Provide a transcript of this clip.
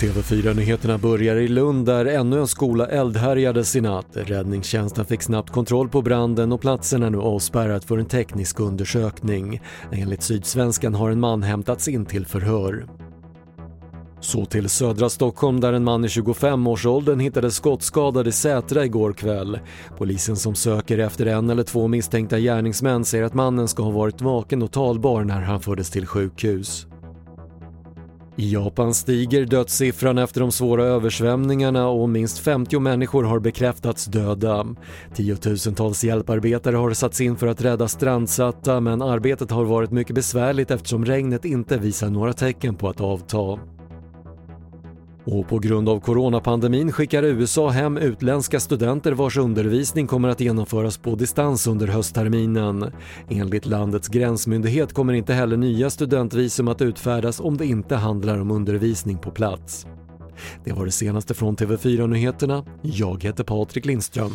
TV4-nyheterna börjar i Lund där ännu en skola eldhärjades i natt. Räddningstjänsten fick snabbt kontroll på branden och platsen är nu avspärrad för en teknisk undersökning. Enligt Sydsvenskan har en man hämtats in till förhör. Så till södra Stockholm där en man i 25-årsåldern hittades skottskadad i Sätra igår kväll. Polisen som söker efter en eller två misstänkta gärningsmän säger att mannen ska ha varit vaken och talbar när han fördes till sjukhus. I Japan stiger dödssiffran efter de svåra översvämningarna och minst 50 människor har bekräftats döda. Tiotusentals hjälparbetare har satts in för att rädda strandsatta men arbetet har varit mycket besvärligt eftersom regnet inte visar några tecken på att avta. Och på grund av coronapandemin skickar USA hem utländska studenter vars undervisning kommer att genomföras på distans under höstterminen. Enligt landets gränsmyndighet kommer inte heller nya studentvisum att utfärdas om det inte handlar om undervisning på plats. Det var det senaste från TV4 Nyheterna. Jag heter Patrik Lindström.